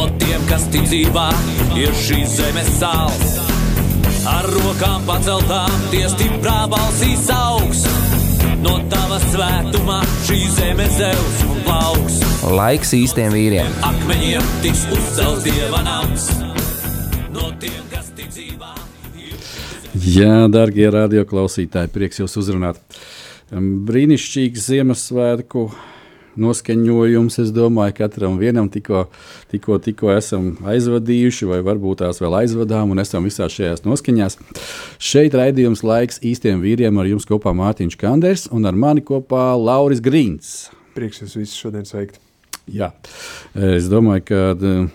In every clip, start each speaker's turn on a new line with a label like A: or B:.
A: No tiem, kas ticībā ir šīs zemes sāls. Ar rokām paceltām, tie stiprā balsīs augs. No tava svētumā šī zeme zeus un plauks.
B: Laiks īstiem vīriem.
A: Akmeņiem tiks uzcelts dieva nams. No tiem, kas ticībā.
C: Jā, darbie radioklausītāji, prieks jūs uzrunāt. Brīnišķīgs Ziemassvētku noskaņojums. Es domāju, ka katram vienam tikko, tikko, tikko esam aizvadījuši, vai varbūt tās vēl aizvadām, un esam visās šajās noskaņās. Šeit raidījums laiks īstiem vīriem ar jums kopā Mārtiņš Kanders un ar mani kopā Lauris Grīns.
D: Prieks jūs visus šodien sveikt.
C: Jā, es domāju, ka eh,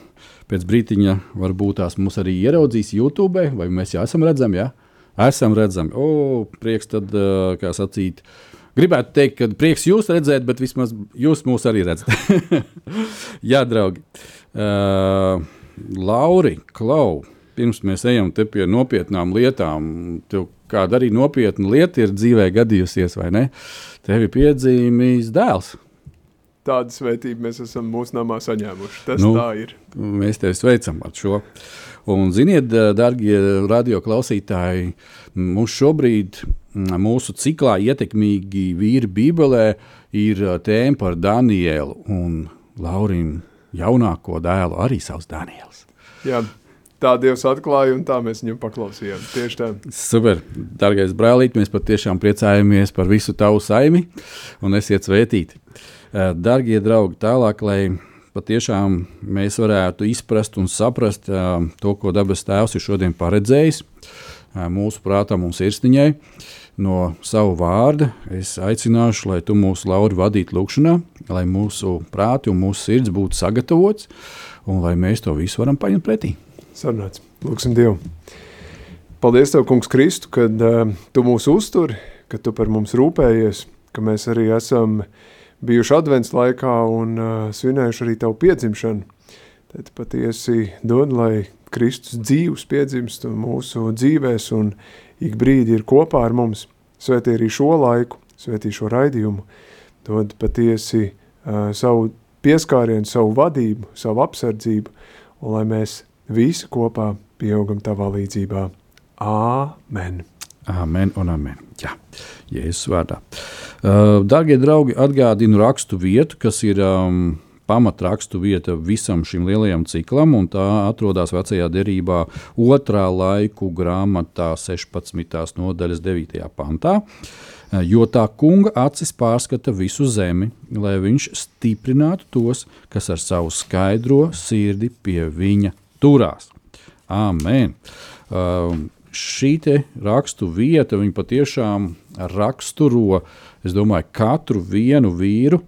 C: pēc brīdiņa varbūt tās mūs arī ieraudzīs YouTube, vai mēs jau esam redzami. Ja? esam redzami. O, prieks tad, kā sacīt, gribētu teikt, ka prieks jūs redzēt, bet vismaz jūs mūs arī redzat. Jā, draugi. Uh, Lauri, Klau, pirms mēs ejam pie nopietnām lietām, tev kāda arī nopietna lieta ir dzīvē gadījusies, vai ne? Tev ir piedzīvījis dēls.
D: Tādu svētību mēs esam mūsu namā saņēmuši. Tas nu, tā ir.
C: Mēs tevi sveicam ar šo. Un, ziniet, darbie radioklausītāji, mums šobrīd, mūsu ciklā ietekmīgi vīri Bībelē, ir tēma par Danielu un Laurinu jaunāko dēlu, arī savs Daniels.
D: Jā. Tā Dievs atklāja, un tā mēs viņam paklausījām. Tieši tā.
C: Super, darbais brālīt, mēs patiešām priecājamies par visu tavu saimi un esiet svētīti. Darbie draugi, tālāk, lai patiešām mēs varētu izprast un saprast uh, to, ko dabas tēvs ir šodien paredzējis uh, mūsu prātam un sirsniņai. No savu vārdu es aicināšu, lai tu mūsu lauri vadītu lūkšanā, lai mūsu prāti un mūsu sirds būtu sagatavots un lai mēs to visu varam paņemt pretī.
D: Sarunāts. Lūksim Dievu. Paldies Tev, Kungs Kristu, kad uh, Tu mūs uzturi, ka Tu par mums rūpējies, ka mēs arī esam bijuši advents laikā un uh, svinējuši arī tavu piedzimšanu. Tad patiesi dod, lai Kristus dzīvs piedzimst mūsu dzīvēs un ik brīdi ir kopā ar mums. Svētī arī šo laiku, svētī šo raidījumu, dod patiesi uh, savu pieskārienu, savu vadību, savu apsardzību, un lai mēs visi kopā pieaugam tavā līdzībā. Āmen!
C: Amen un amen. Jā, Jēzus vārdā. Uh, Darbie draugi, atgādinu rakstu vietu, kas ir um, pamatrakstu vieta visam šim lielajam ciklam, un tā atrodas vecajā derībā, otrā laiku grāmatā, 16. nodaļas 9. pantā. Jo tā kunga acis pārskata visu zemi, lai viņš stiprinātu tos, kas ar savu skaidro sirdi pie viņa turās. Amen! Uh, šī rakstu vieta patiešām raksturo domāju, katru vienu vīru,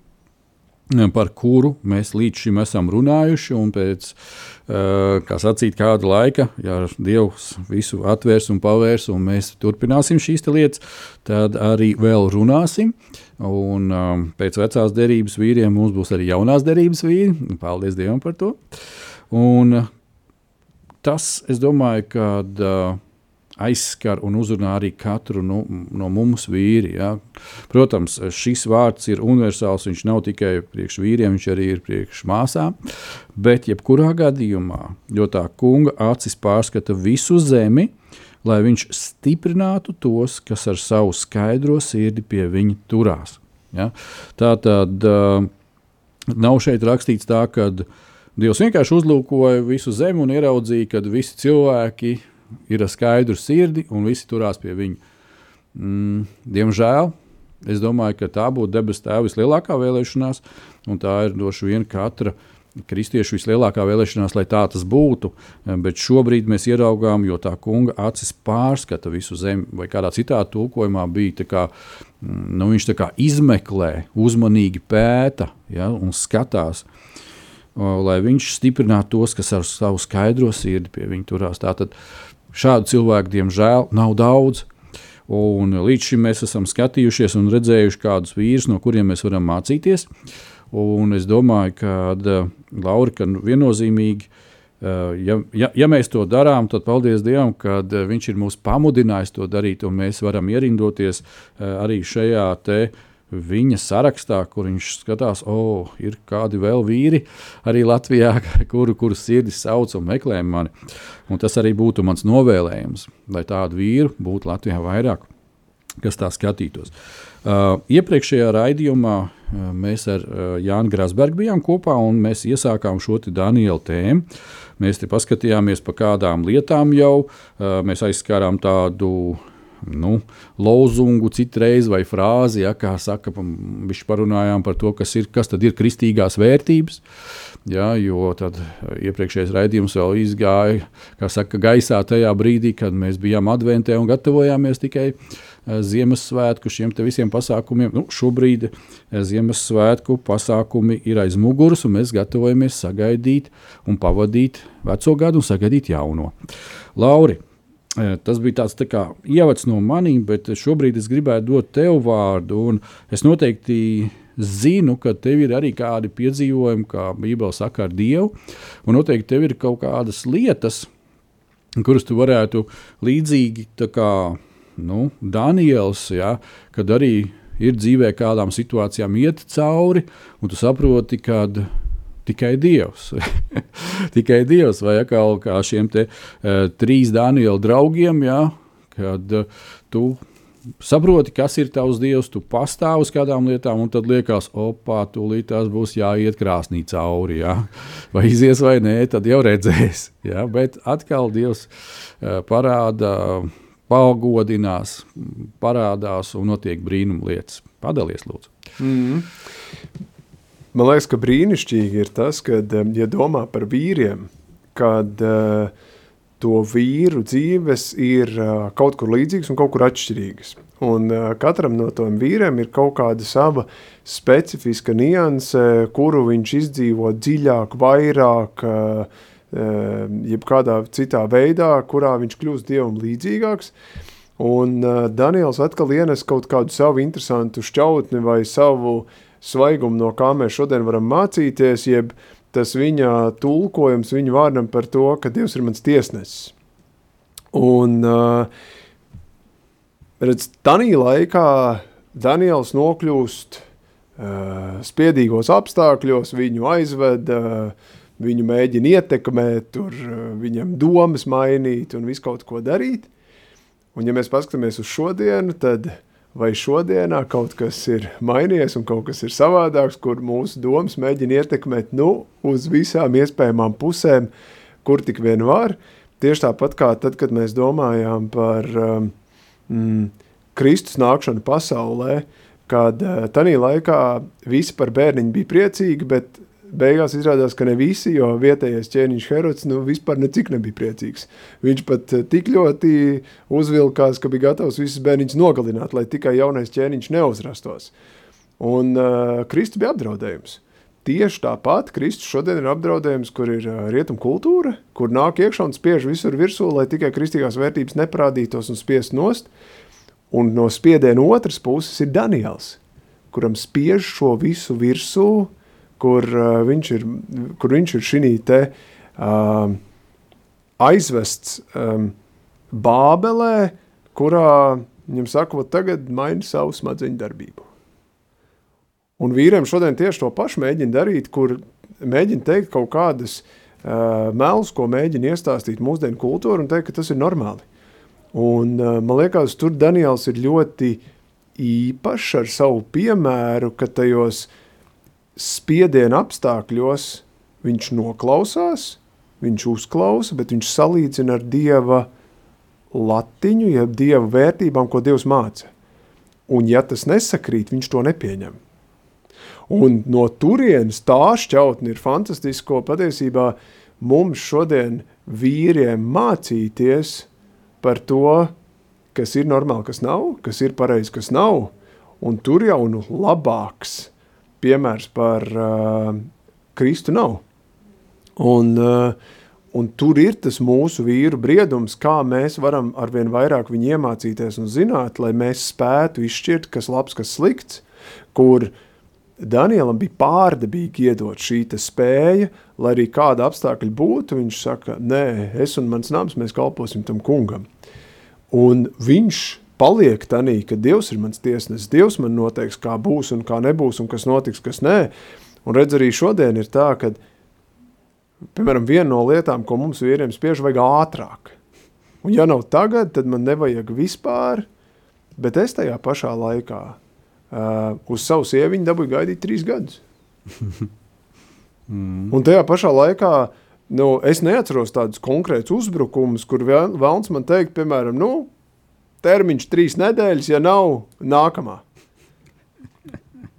C: par kuru mēs līdz šim esam runājuši. Pēc uh, kā sacīt, kāda laika, ja Dievs visu atvērs un pavērs, un mēs turpināsim šīs lietas, tad arī vēl runāsim. Un, um, pēc vecās derības vīriem mums būs arī jaunās derības vīri. Paldies Dievam par to. Un, tas, es domāju, ka. Uh, aizskar un uzrunā arī katru nu, no mums vīri. Ja. Protams, šis vārds ir universāls. Viņš nav tikai priekš vīriem, viņš arī ir priekš māsām. Bet, jebkurā gadījumā, jo tā kunga acis pārskata visu zemi, lai viņš stiprinātu tos, kas ar savu skaidro sirdi pie viņa turās. Ja. Tā tad nav šeit rakstīts tā, ka Dievs vienkārši uzlūkoja visu zemi un ieraudzīja, ka visi cilvēki ir ar skaidru sirdi un visi turās pie viņa. Mm, diemžēl es domāju, ka tā būtu debesu tēva vislielākā vēlēšanās, un tā ir droši vien katra kristiešu vislielākā vēlēšanās, lai tā tas būtu. Bet šobrīd mēs ieraugām, jo tā kunga acis pārskata visu zemi, vai kādā citā tulkojumā bija. Kā, mm, nu, viņš kā izmeklē, uzmanīgi pēta ja, un skatās. lai viņš stiprinātu tos, kas ar savu skaidro sirdi pie viņa turās. Tātad šādu cilvēku, diemžēl, nav daudz. Un līdz šim mēs esam skatījušies un redzējuši kādus vīrus, no kuriem mēs varam mācīties. Un es domāju, ka Laura, ka viennozīmīgi, ja, ja, ja mēs to darām, tad paldies Dievam, ka Viņš ir mūs pamudinājis to darīt, un mēs varam ierindoties arī šajā te viņa sarakstā, kur viņš skatās, oh, ir kādi vēl vīri arī Latvijā, kuru, kuru sirdis sauc un meklē mani. Un tas arī būtu mans novēlējums, lai tādu vīru būtu Latvijā vairāk, kas tā skatītos. Uh, iepriekšējā raidījumā uh, mēs ar uh, Jānu Grasbergu bijām kopā un mēs iesākām šo Daniela tēmu. Mēs te paskatījāmies pa kādām lietām jau, uh, mēs aizskārām tādu nu, lozungu, citreiz vai frāzi, ja, kā saka, viņš parunājām par to, kas, ir, kas ir kristīgās vērtības. Ja, jo tad iepriekšējais raidījums vēl izgāja saka, gaisā tajā brīdī, kad mēs bijām adventē un gatavojāmies tikai eh, Ziemassvētku šiem visiem pasākumiem. Nu, šobrīd eh, Ziemassvētku pasākumi ir aiz muguras, un mēs gatavojamies sagaidīt un pavadīt veco gadu un sagaidīt jauno. Lauri, Tas bija tāds tā kā, ievads no maniem, bet šobrīd es gribētu dot tev vārdu. Es noteikti zinu, ka tev ir arī kādi piedzīvojumi, kā Bībele saka, ar Dievu. Un noteikti tev ir kaut kādas lietas, kuras tu varētu līdzīgi kā nu, Daniels, ja, kad arī ir dzīvē kādām situācijām iet cauri, un tu saproti, ka tikai Dievs. tikai Dievs, vai atkal kā šiem te, uh, trīs Daniela draugiem, ja, kad uh, tu saproti, kas ir tavs dievs, tu pastāvi uz kādām lietām, un tad liekas, opā, tūlīt tās būs jāiet krāsnī cauri. Ja? Vai izies vai nē, tad jau redzēs. Ja? Bet atkal Dievs uh, parāda, pagodinās, parādās un notiek brīnum lietas. Padalies, lūdzu. Mm.
D: Man liekas, ka brīnišķīgi ir tas, kad, ja domā par vīriem, kad uh, to vīru dzīves ir uh, kaut kur līdzīgas un kaut kur atšķirīgas. Un uh, katram no tiem vīriem ir kaut kāda sava specifiska nianse, kuru viņš izdzīvo dziļāk, vairāk, jebkādā citā veidā, kurā viņš kļūst dievam līdzīgāks. Un Daniels atkal ienes kaut kādu savu interesantu šķautni vai savu uh, svaigumu, no kā mēs šodien varam mācīties, jeb tas viņa tulkojums viņa vārdam par to, ka Dievs ir mans tiesnesis. Un, uh, redz, tanī laikā Daniels nokļūst uh, spiedīgos apstākļos, viņu aizved, uh, viņu mēģina ietekmēt, tur viņam domas mainīt un visu kaut ko darīt. Un ja mēs paskatāmies uz šodienu, tad vai šodienā kaut kas ir mainījies un kaut kas ir savādāks, kur mūsu domas mēģina ietekmēt nu, uz visām iespējamām pusēm, kur tik vien var. Tieši tāpat kā tad, kad mēs domājām par um, mm, Kristus nākšanu pasaulē, kad uh, tanī laikā visi par bērniņu bija priecīgi, bet beigās izrādās, ka ne visi, jo vietējais ķēniņš Herods nu, vispār necik nebija priecīgs. Viņš pat eh, tik ļoti uzvilkās, ka bija gatavs visus bērniņus nogalināt, lai tikai jaunais ķēniņš neuzrastos. Un uh, Kristus bija apdraudējums. Tieši tāpat Kristus šodien ir apdraudējums, kur ir uh, rietumu kultūra, kur nāk iekšā un spiež visur virsū, lai tikai kristīgās vērtības neparādītos un spiest nost. Un no spiediena otras puses ir Daniels, kuram spiež šo visu virsū, kur, uh, viņš, ir, kur viņš ir šī te uh, aizvests um, Bābelē, kurā viņam saka, ka tagad maini savu smadzeņu darbību. Un vīriem šodien tieši to pašu mēģina darīt, kur mēģina teikt kaut kādas uh, melus, ko mēģina iestāstīt mūsdienu kultūru un teikt, ka tas ir normāli. Un uh, man liekas, tur Daniels ir ļoti īpašs ar savu piemēru, ka tajos uh, spiediena apstākļos viņš noklausās, viņš uzklausa, bet viņš salīdzina ar Dieva latiņu, jeb Dieva vērtībām, ko Dievs māca. Un ja tas nesakrīt, viņš to nepieņem. Un no turienes tā šķautni ir fantastiski, ko patiesībā mums šodien vīriem mācīties par to, kas ir normāli, kas nav, kas ir pareizi, kas nav, un tur jau nu labāks – piemērs par uh, Kristu nav. Un, uh, un tur ir tas mūsu vīru briedums, kā mēs varam arvien vairāk viņu iemācīties un zināt, lai mēs spētu izšķirt, kas labs, kas slikts, kur Danielam bija pārdabīgi iedot šī spēja, lai arī kāda apstākļa būtu, viņš saka, nē, es un mans nams, mēs kalposim tam kungam. Un viņš paliek tanī, ka Dievs ir mans tiesnesis, Dievs man noteiks, kā būs un kā nebūs un kas notiks, kas nē. Un redz arī šodien ir tā, ka, piemēram, viena no lietām, ko mums vīriem spiež, vajag ātrāk. Un ja nav tagad, tad man nevajag vispār, bet es tajā pašā laikā uh, uz savu sieviņu dabūju gaidīt trīs gadus. mm. Un tajā pašā laikā nu, es neatceros tādus konkrētus uzbrukumus, kur vēlns man teikt, piemēram, nu, termiņš trīs nedēļas, ja nav nākamā.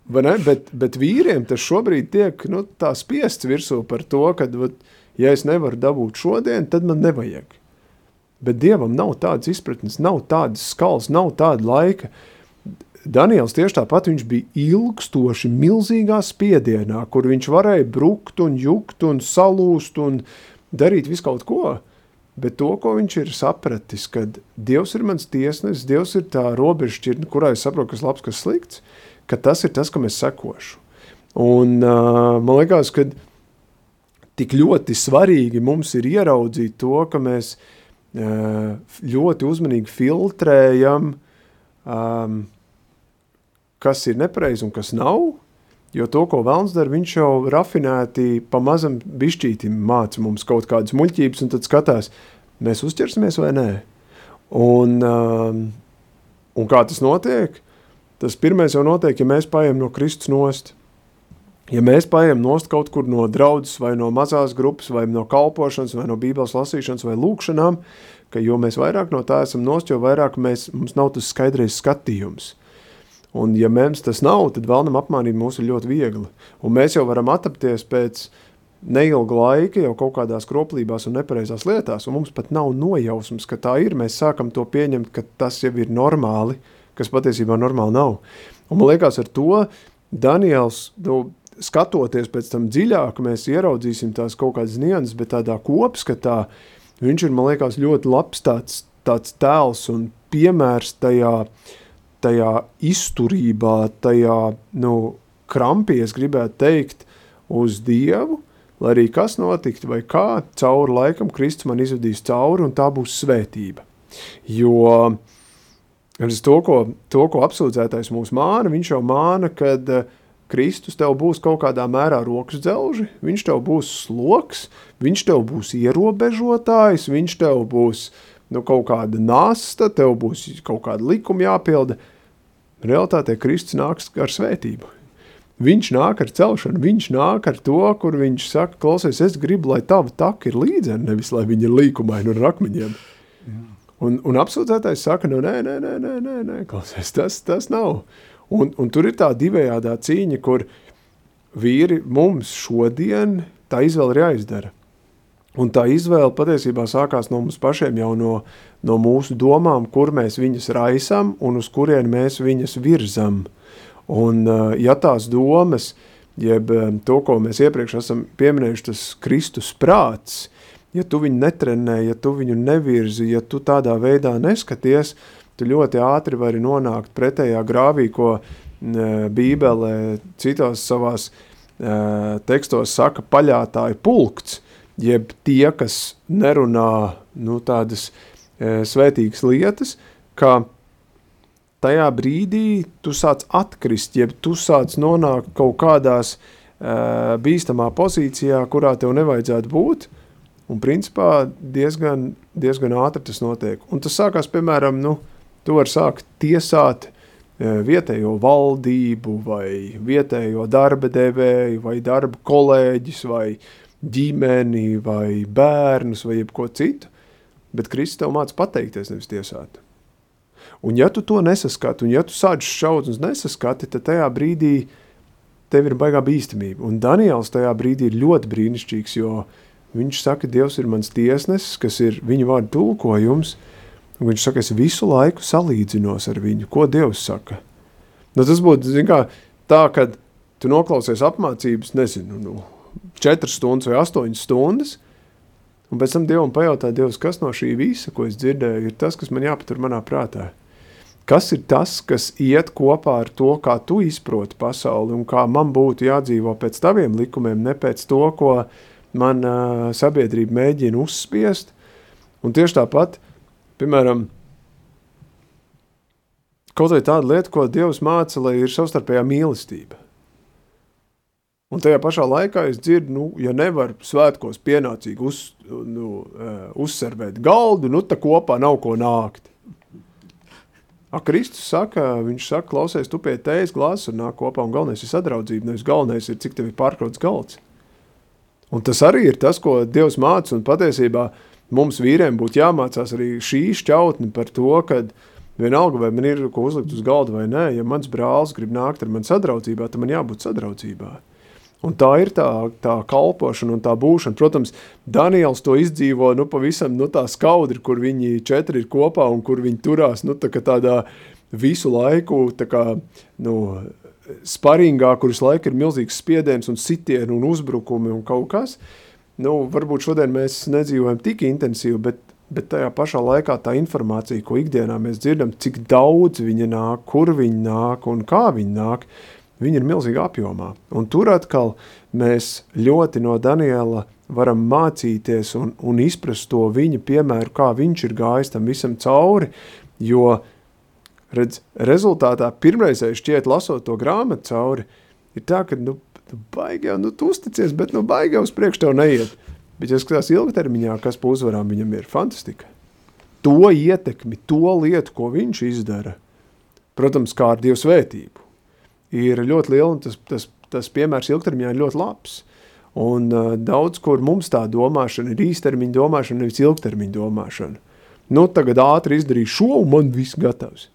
D: Bet, bet vīriem tas šobrīd tiek nu, spiests virsū par to, ka, vat, ja es nevaru dabūt šodien, tad man nevajag. Bet dievam nav tādas izpratnes, nav tādas skalas, nav tāda laika. Daniels tieši tāpat viņš bija ilgstoši, milzīgā spiedienā, kur viņš varēja brukt un jukt un salūst un darīt visu kaut ko. Bet to, ko viņš ir sapratis, kad Dievs ir mans tiesnesis, Dievs ir tā robežšķirtne, kurā es saprotu, kas labs, kas slikts, ka tas ir tas, kam es sekošu. Un uh, man liekas, ka tik ļoti svarīgi mums ir ieraudzīt to, ka mēs uh, ļoti uzmanīgi filtrējam, um, kas ir nepareizi un kas nav, Jo to, ko Vēlns dara, viņš jau rafinēti pa mazam bišķītim māca mums kaut kādas muļķības, un tad skatās, mēs uzķersimies vai nē. Un, um, un kā tas notiek? Tas pirmais jau notiek, ja mēs paiem no Kristus nost. Ja mēs paiem nost kaut kur no draudzes vai no mazās grupas vai no kalpošanas vai no bībeles lasīšanas vai lūkšanām, ka jo mēs vairāk no tā esam nost, jo vairāk mēs, mums nav tas skaidrais skatījums. Un ja mums tas nav, tad vēlnam apmānīt mūs ir ļoti viegli. Un mēs jau varam atapties pēc neilga laika jau kaut kādās kroplībās un nepareizās lietās, un mums pat nav nojausmas, ka tā ir. Mēs sākam to pieņemt, ka tas jau ir normāli, kas patiesībā normāli nav. Un man liekas ar to Daniels, nu, skatoties pēc tam dziļāk, mēs ieraudzīsim tās kaut kādas nianses, bet tādā kopskatā viņš ir, man liekas, ļoti labs tāds, tāds tēls un piemērs tajā uh, tajā izturībā, tajā nu, krampī, es gribētu teikt, uz Dievu, lai arī kas notiktu vai kā, cauri laikam Kristus man izvedīs cauri un tā būs svētība. Jo to, ko, to, ko apsūdzētais mūs māna, viņš jau māna, kad uh, Kristus tev būs kaut kādā mērā rokas dzelži, viņš tev būs sloks, viņš tev būs ierobežotājs, viņš tev būs nu, kaut kāda nasta, tev būs kaut kāda likuma jāpilda. Realtātē Kristus nāks ar svētību. Viņš nāk ar celšanu, viņš nāk ar to, kur viņš saka, klausies, es gribu, lai tava taka ir līdzena, nevis lai viņa ir līkumaina un ar akmeņiem. Jā. Un, un apsūdzētais saka, nu nē, nē, nē, nē, nē, nē klausies, tas, tas nav. Un, un tur ir tā divējādā cīņa, kur vīri mums šodien tā izvēle ir jāizdara. Un tā izvēle patiesībā sākās no mums pašiem, jau no, no mūsu domām, kur mēs viņas raisām un uz kurien mēs viņas virzam. Un, eh, ja tās domas, jeb eh, to, ko mēs iepriekš esam pieminējuši, tas Kristus prāts, ja tu viņu netrenē, ja tu viņu nevirzi, ja tu tādā veidā neskaties, tu ļoti ātri vari nonākt pretējā grāvī, ko eh, Bībele citos savās tekstos saka paļātāju pulkts, jeb tie, kas nerunā nu, tādas e, svētīgas lietas, ka tajā brīdī tu sāc atkrist, jeb tu sāc nonākt kaut kādās e, bīstamā pozīcijā, kurā tev nevajadzētu būt, un principā diezgan, diezgan ātri tas notiek. Un tas sākās, piemēram, nu, tu vari sākt tiesāt e, vietējo valdību vai vietējo darba devēju vai darba kolēģis vai uh, ģimeni vai bērnus vai jebko citu, bet Kristus tev māca pateikties, nevis tiesāt. Un ja tu to nesaskati, un ja tu sāc šaudus nesaskati, tad tajā brīdī tev ir baigā bīstamība. Un Daniels tajā brīdī ir ļoti brīnišķīgs, jo viņš saka, Dievs ir mans tiesnesis, kas ir viņa vārdu tulkojums, un viņš saka, es visu laiku salīdzinos ar viņu. Ko Dievs saka? Nu, tas būtu, zin kā, tā, kad tu noklausies apmācības, nezinu, nu, 4 stundas vai 8 stundas, un pēc tam Dievam pajautā, Dievs, kas no šī visa, ko es dzirdēju, ir tas, kas man jāpatur manā prātā. Kas ir tas, kas iet kopā ar to, kā tu izproti pasauli un kā man būtu jādzīvo pēc taviem likumiem, ne pēc to, ko man uh, sabiedrība mēģina uzspiest. Un tieši tāpat, piemēram, kaut vai tāda lieta, ko Dievs māca, lai ir savstarpējā mīlestība. Un tajā pašā laikā es dzirdu, nu, ja nevar svētkos pienācīgi uz, nu, uzservēt galdu, nu, tā kopā nav ko nākt. A, Kristus saka, viņš saka, klausies, tu pie tējas glāzes un nāk kopā, un galvenais ir sadraudzība, nevis galvenais ir, cik tev ir pārkrauts galds. Un tas arī ir tas, ko Dievs māca, un patiesībā mums vīriem būtu jāmācās arī šī šķautni par to, kad vienalga, vai man ir ko uzlikt uz galda vai nē, ja mans brālis grib nākt ar mani sadraudzībā, tad man jābūt sadraudzībā. Un tā ir tā, tā kalpošana un tā būšana. Protams, Daniels to izdzīvo nu, pavisam nu, tā skaudri, kur viņi četri ir kopā un kur viņi turās nu, tā tādā visu laiku tā kā, nu, sparingā, kur visu laiku ir milzīgs spiediens un sitieni un uzbrukumi un kaut kas. Nu, varbūt šodien mēs nedzīvojam tik intensīvi, bet, bet tajā pašā laikā tā informācija, ko ikdienā mēs dzirdam, cik daudz viņa nāk, kur viņa nāk un kā viņa nāk, Viņi ir milzīgā apjomā. Un tur atkal mēs ļoti no Daniela varam mācīties un, un izprast to viņa piemēru, kā viņš ir gājis tam visam cauri, jo, redz, rezultātā pirmreizēji šķiet lasot to grāmatu cauri, ir tā, ka, nu, nu baigi jau, nu, uzticies, bet, nu, baigi jau uz priekš tev neiet. Bet, ja skatās ilgtermiņā, kas pa uzvarām viņam ir fantastika. To ietekmi, to lietu, ko viņš izdara, protams, kā ar Dievu svētību ir ļoti liela, un tas, tas, tas piemērs ilgtermiņā ir ļoti labs. Un uh, daudz, kur mums tā domāšana ir īstermiņa domāšana, nevis ilgtermiņa domāšana. Nu, tagad ātri izdarīju šo, un man viss gatavs.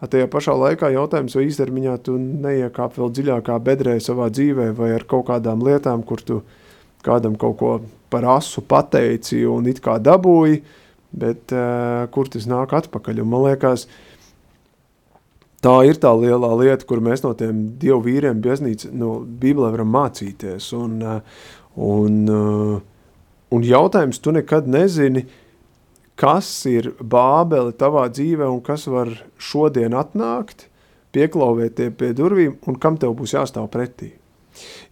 D: A tajā pašā laikā jautājums, vai īstermiņā tu neiekāp vēl dziļākā bedrē savā dzīvē, vai ar kaut kādām lietām, kur tu kādam kaut ko par asu pateici un it kā dabūji, bet uh, kur tas nāk atpakaļ. Un man liekas, uh, tā ir tā lielā lieta, kur mēs no tiem dievu vīriem baznīca, no Bībelē varam mācīties. Un, eh, un, eh, un jautājums, tu nekad nezini, kas ir bābeli tavā dzīvē un kas var šodien atnākt, pieklauvēt pie durvīm un kam tev būs jāstāv pretī.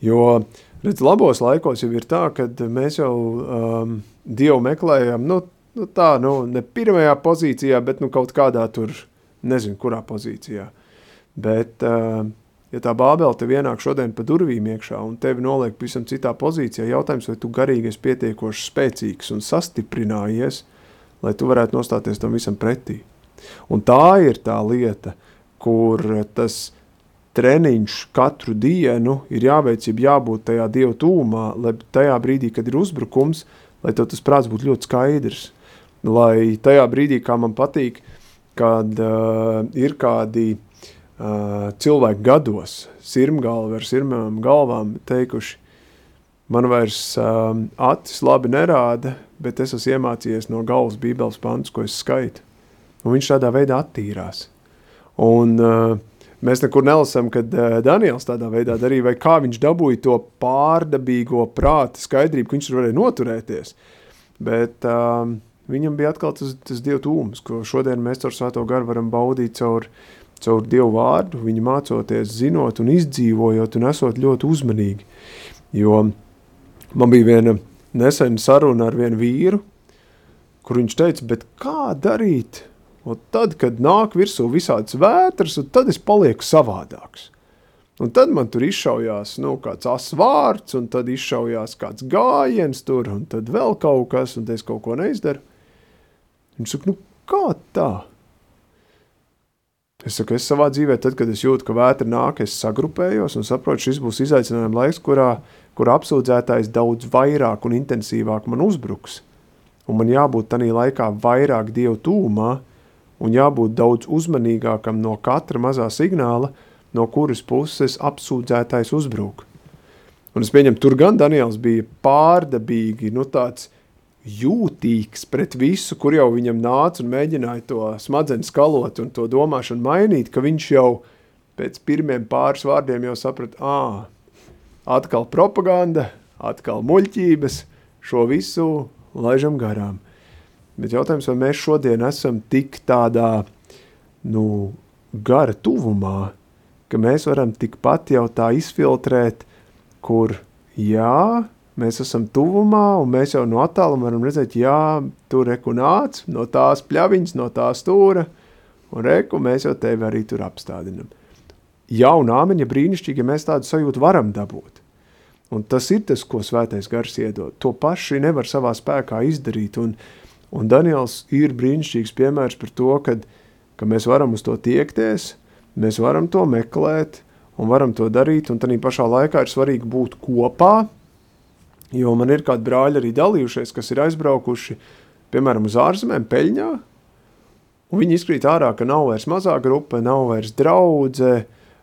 D: Jo, redz, labos laikos jau ir tā, kad mēs jau um, Dievu meklējam, nu, nu tā, nu, ne pirmajā pozīcijā, bet nu kaut kādā tur uh, nezinu, kurā pozīcijā. Bet, uh, ja tā bābele tev ienāk šodien pa durvīm iekšā un tevi noliek pavisam citā pozīcijā, jautājums, vai tu garīgi esi pietiekoši spēcīgs un sastiprinājies, lai tu varētu nostāties tam visam pretī. Un tā ir tā lieta, kur tas treniņš katru dienu ir jāveic, ja jābūt tajā dievu tūmā, lai tajā brīdī, kad ir uzbrukums, lai tev tas prāts būtu ļoti skaidrs. Lai tajā brīdī, kā man patīk, uh, kad uh, ir kādi uh, cilvēki gados, sirmgalvi ar sirmām galvām, teikuši, man vairs uh, acis labi nerāda, bet es esmu iemācījies no galvas bībeles pantus, ko es skaitu. Un viņš tādā veidā attīrās. Un uh, mēs nekur nelasām, kad uh, Daniels tādā veidā darīja, vai kā viņš dabūja to pārdabīgo prāta skaidrību, ka viņš varēja noturēties. Bet uh, viņam bija atkal tas, tas Dieva tūms, ko šodien mēs ar Svēto garu varam baudīt caur, caur Dievu vārdu, viņu mācoties, zinot un izdzīvojot un esot ļoti uzmanīgi. Jo man bija viena nesena saruna ar vienu vīru, kur viņš teica, bet kā darīt? Un tad, kad nāk virsū visādas vētras, tad es palieku savādāks. Un tad man tur izšaujās nu, kāds asvārds, un tad izšaujās kāds gājiens tur, un tad vēl kaut kas, un es kaut ko neizdaru. Viņš saka, nu kā tā? Es saku, es savā dzīvē, tad, kad es jūtu, ka vētra nāk, es sagrupējos un saprotu, šis būs izaicinājuma laiks, kurā, kur apsūdzētājs daudz vairāk un intensīvāk man uzbruks. Un man jābūt tanī laikā vairāk Dievu tūmā un jābūt daudz uzmanīgākam no katra mazā signāla, no kuras puses apsūdzētājs uzbruk. Un es pieņemu, tur gan Daniels bija pārdabīgi, nu tāds – jūtīgs pret visu, kur jau viņam nāca un mēģināja to smadzenes skalot un to domāšanu mainīt, ka viņš jau pēc pirmiem pāris vārdiem jau saprata, ā, atkal propaganda, atkal muļķības, šo visu laižam garām. Bet jautājums, vai mēs šodien esam tik tādā nu, gara tuvumā, ka mēs varam tikpat jau tā izfiltrēt, kur jā, mēs esam tuvumā, un mēs jau no attāluma varam redzēt, jā, tur reku nāc, no tās pļaviņas, no tās stūra, un reku mēs jau tevi arī tur apstādinam. Jauna āmeņa brīnišķīgi, ja mēs tādu sajūtu varam dabūt. Un tas ir tas, ko svētais gars iedod. To paši nevar savā spēkā izdarīt, un, un Daniels ir brīnišķīgs piemērs par to, kad, ka mēs varam uz to tiekties, mēs varam to meklēt, un varam to darīt, un tad pašā laikā ir svarīgi būt kopā, Jo man ir kādi brāļi arī dalījušies, kas ir aizbraukuši, piemēram, uz ārzemēm, peļņā, un viņi izkrīt ārā, ka nav vairs mazā grupa, nav vairs draudze,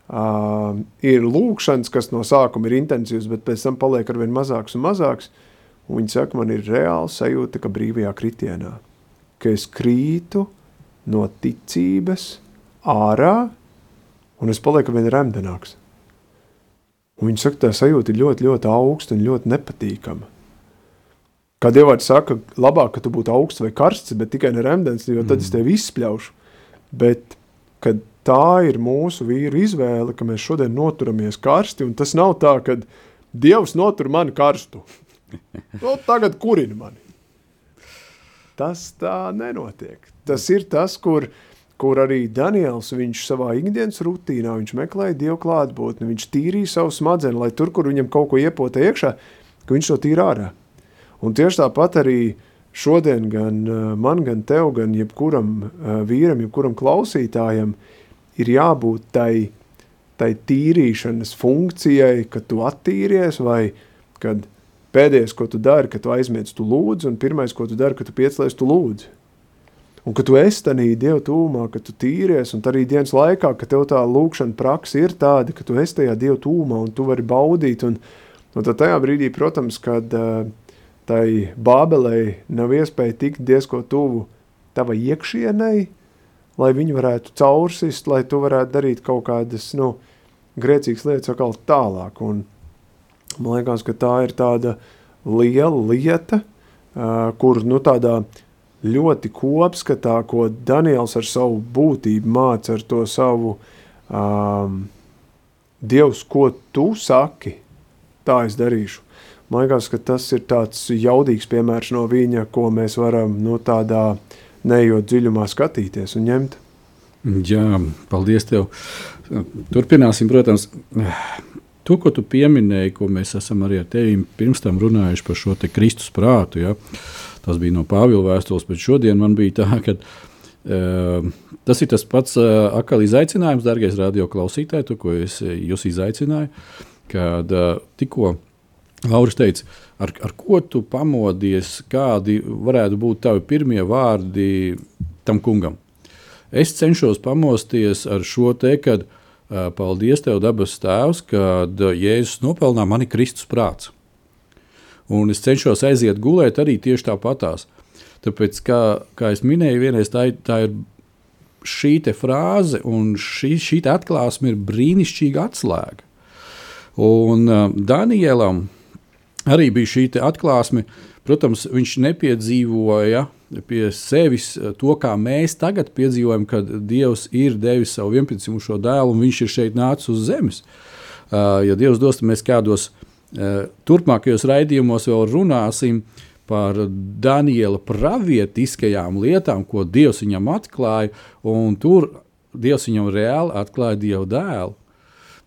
D: uh, ir lūkšanas, kas no sākuma ir intensīvs, bet pēc tam paliek arvien mazāks un mazāks, un viņi saka, man ir reāli sajūta, ka brīvajā kritienā, ka es krītu no ticības ārā, un es palieku vien remdenāks. Un viņi saka, tā sajūta ir ļoti, ļoti augsta un ļoti nepatīkama. Kā Dievs saka, labāk, ka tu būtu augsts vai karsts, bet tikai ne remdens, jo tad mm. es tevi izspļaušu. Bet tā ir mūsu vīru izvēle, ka mēs šodien noturamies karsti, un tas nav tā, ka Dievs notur mani karstu. nu, tagad kurina mani. Tas tā nenotiek. Tas ir tas, kur kur arī Daniels viņš savā ikdienas rutīnā meklēja dievu klātbūtni, viņš tīrīja savu smadzenes, lai tur, kur viņam kaut ko iepota iekšā, ka viņš to tīra ārā. Un tieši tāpat arī šodien gan eh, man, gan tev, gan jebkuram eh, vīram, jebkuram klausītājam ir jābūt tai, tai tīrīšanas funkcijai, kad tu attīries vai kad pēdējais, ko tu dari, ka tu aizmiedz, tu lūdzi, un pirmais, ko tu dari, ka tu piecelies, tu lūdzi. Un ka tu esi tādā Dieva tūmā, ka tu tīries, un arī dienas laikā, ka tev tā lūkšana praksa ir tāda, ka tu esi tajā Dieva tūmā un tu vari baudīt. Un, un tad tajā brīdī, protams, kad uh, tai bābelei nav iespēja tikt diezko tuvu tavai iekšienei, lai viņi varētu caursist, lai tu varētu darīt kaut kādas, nu, grēcīgas lietas atkal tālāk. Un man liekas, ka tā ir tāda liela lieta, uh, kur, nu, tādā ļoti kopskatā, ko Daniels ar savu būtību māca, ar to savu um, Dievs, ko tu saki, tā es darīšu. Man liekas, ka tas ir tāds jaudīgs piemērs no viņa, ko mēs varam no tādā neejot dziļumā skatīties un ņemt.
C: Jā, paldies tev. Turpināsim, protams, to, ko tu pieminēji, ko mēs esam arī ar tevi pirms tam runājuši par šo Kristus prātu. Ja? Tas bija no Pāvila vēstules, bet šodien man bija tā, ka uh, tas ir tas pats uh, atkal izaicinājums, darbie radioklausītāji, to, ko es jūs izaicināju. Kad uh, tikko Lauris teica, ar, ar ko tu pamodies, kādi varētu būt tavi pirmie vārdi tam kungam. Es cenšos pamosties ar šo te, kad uh, paldies tev, dabas tēvs, kad uh, Jēzus nopelnā mani Kristus prāts. Un es cenšos aiziet gulēt arī tieši tāpatās. Tāpēc, kā, kā jau minēju, vienreiz tā, tā ir šī frāze, un šī, šī atklāsme ir brīnišķīga atslēga. Un uh, Danielam arī bija šī atklāsme. Protams, viņš nepiedzīvoja pie sevis to, kā mēs tagad piedzīvojam, kad Dievs ir devis savu vienpiedzimušo dēlu un viņš ir šeit nācis uz zemes. Uh, ja Dievs dos, tad mēs kādos uh, turpmākajos raidījumos vēl runāsim par Daniela pravietiskajām lietām, ko Dievs viņam atklāja, un tur Dievs viņam reāli atklāja Dieva dēlu.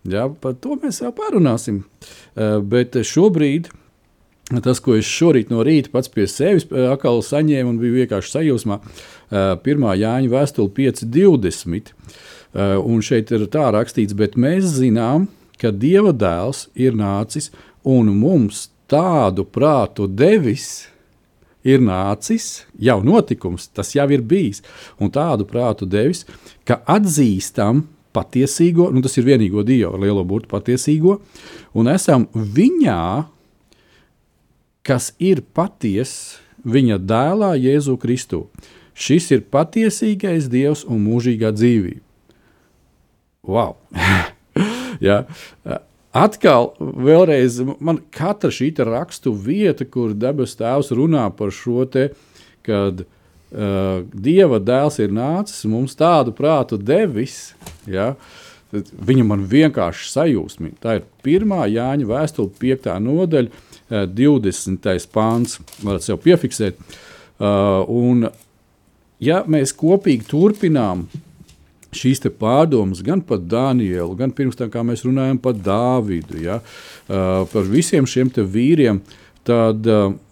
C: Ja, par to mēs vēl parunāsim. Eh, bet šobrīd tas, ko es šorīt no rīta pats pie sevis eh, atkal saņēmu un biju vienkārši sajūsmā, pirmā Jāņa vēstule 5.20. Un šeit ir tā rakstīts, bet mēs zinām, ka Dieva dēls ir nācis un mums tādu prātu devis, ir nācis, jau notikums, tas jau ir bijis, un tādu prātu devis, ka atzīstam patiesīgo, nu tas ir vienīgo Dievu ar lielo burtu patiesīgo, un esam viņā, kas ir patiesa viņa dēlā Jēzu Kristu. Šis ir patiesīgais Dievs un mūžīgā dzīvība. Wow! ja, atkal, vēlreiz, man katra šī rakstu vieta, kur debes tēvs runā par šo te, kad uh, Dieva dēls ir nācis, mums tādu prātu devis, ja, viņa man vienkārši sajūsmina. Tā ir pirmā Jāņa vēstule, 5. nodaļa, uh, 20. pāns, varat sev piefiksēt. Uh, un, ja mēs kopīgi turpinām šīs pārdomas gan par Danielu, gan pirms tam, kā mēs runājam par Dāvidu, ja, par visiem šiem vīriem, tad